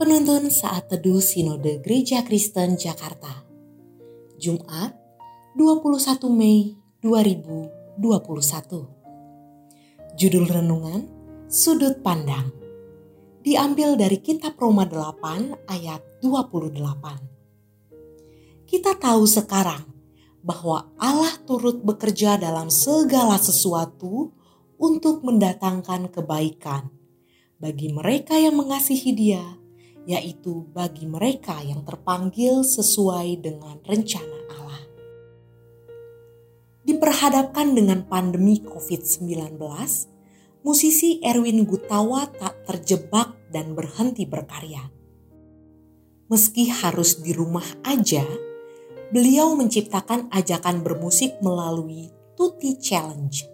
Penuntun Saat Teduh Sinode Gereja Kristen Jakarta. Jumat 21 Mei 2021 Judul Renungan Sudut Pandang. Diambil dari Kitab Roma 8 ayat 28 Kita tahu sekarang bahwa Allah turut bekerja dalam segala sesuatu untuk mendatangkan kebaikan bagi mereka yang mengasihi Dia yaitu bagi mereka yang terpanggil sesuai dengan rencana Allah. Diperhadapkan dengan pandemi COVID-19, musisi Erwin Gutawa tak terjebak dan berhenti berkarya. Meski harus di rumah aja, beliau menciptakan ajakan bermusik melalui Tutti Challenge.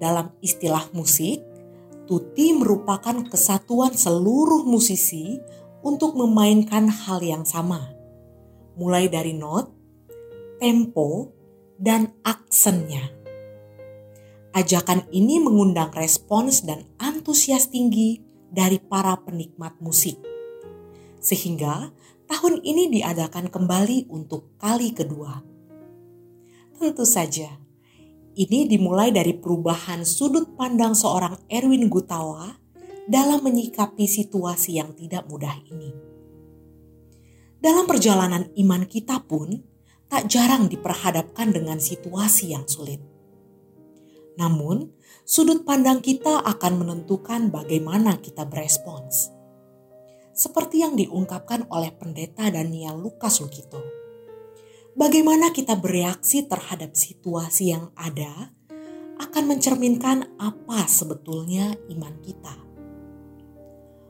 Dalam istilah musik, Tuti merupakan kesatuan seluruh musisi untuk memainkan hal yang sama, mulai dari not, tempo, dan aksennya. Ajakan ini mengundang respons dan antusias tinggi dari para penikmat musik, sehingga tahun ini diadakan kembali untuk kali kedua. Tentu saja, ini dimulai dari perubahan sudut pandang seorang Erwin Gutawa dalam menyikapi situasi yang tidak mudah ini. Dalam perjalanan iman kita pun tak jarang diperhadapkan dengan situasi yang sulit. Namun, sudut pandang kita akan menentukan bagaimana kita berespons. Seperti yang diungkapkan oleh pendeta Daniel Lukas Lukito bagaimana kita bereaksi terhadap situasi yang ada akan mencerminkan apa sebetulnya iman kita.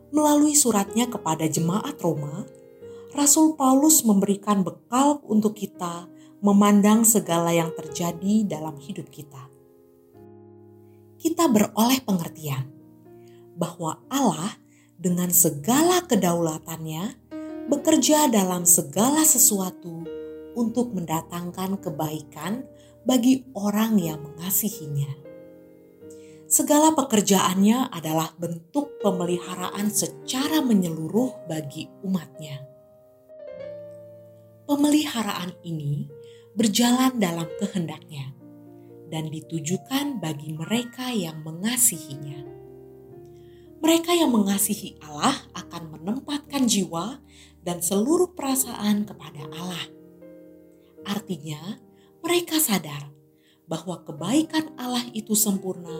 Melalui suratnya kepada jemaat Roma, Rasul Paulus memberikan bekal untuk kita memandang segala yang terjadi dalam hidup kita. Kita beroleh pengertian bahwa Allah dengan segala kedaulatannya bekerja dalam segala sesuatu untuk mendatangkan kebaikan bagi orang yang mengasihinya. Segala pekerjaannya adalah bentuk pemeliharaan secara menyeluruh bagi umatnya. Pemeliharaan ini berjalan dalam kehendaknya dan ditujukan bagi mereka yang mengasihinya. Mereka yang mengasihi Allah akan menempatkan jiwa dan seluruh perasaan kepada Allah Artinya, mereka sadar bahwa kebaikan Allah itu sempurna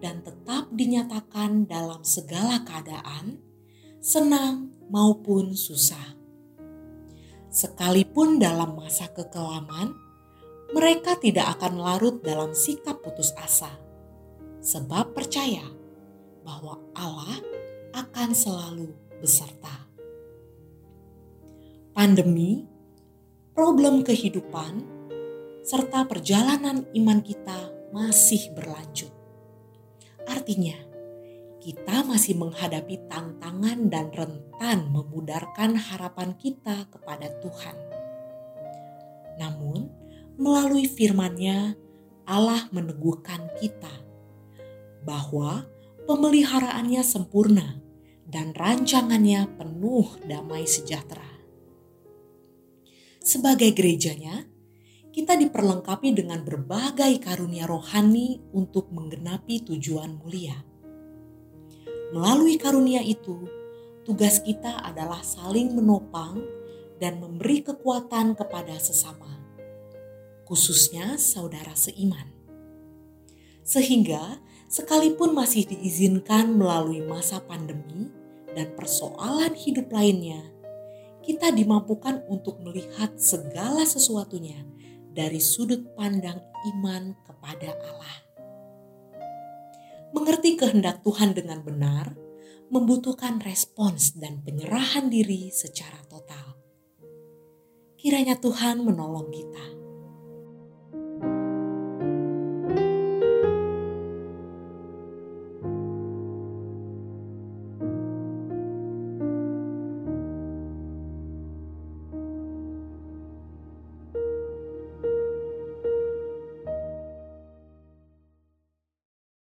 dan tetap dinyatakan dalam segala keadaan, senang maupun susah. Sekalipun dalam masa kekelaman, mereka tidak akan larut dalam sikap putus asa, sebab percaya bahwa Allah akan selalu beserta. Pandemi problem kehidupan, serta perjalanan iman kita masih berlanjut. Artinya, kita masih menghadapi tantangan dan rentan memudarkan harapan kita kepada Tuhan. Namun, melalui firman-Nya, Allah meneguhkan kita bahwa pemeliharaannya sempurna dan rancangannya penuh damai sejahtera sebagai gerejanya, kita diperlengkapi dengan berbagai karunia rohani untuk menggenapi tujuan mulia. Melalui karunia itu, tugas kita adalah saling menopang dan memberi kekuatan kepada sesama, khususnya saudara seiman. Sehingga, sekalipun masih diizinkan melalui masa pandemi dan persoalan hidup lainnya, kita dimampukan untuk melihat segala sesuatunya dari sudut pandang iman kepada Allah. Mengerti kehendak Tuhan dengan benar membutuhkan respons dan penyerahan diri secara total. Kiranya Tuhan menolong kita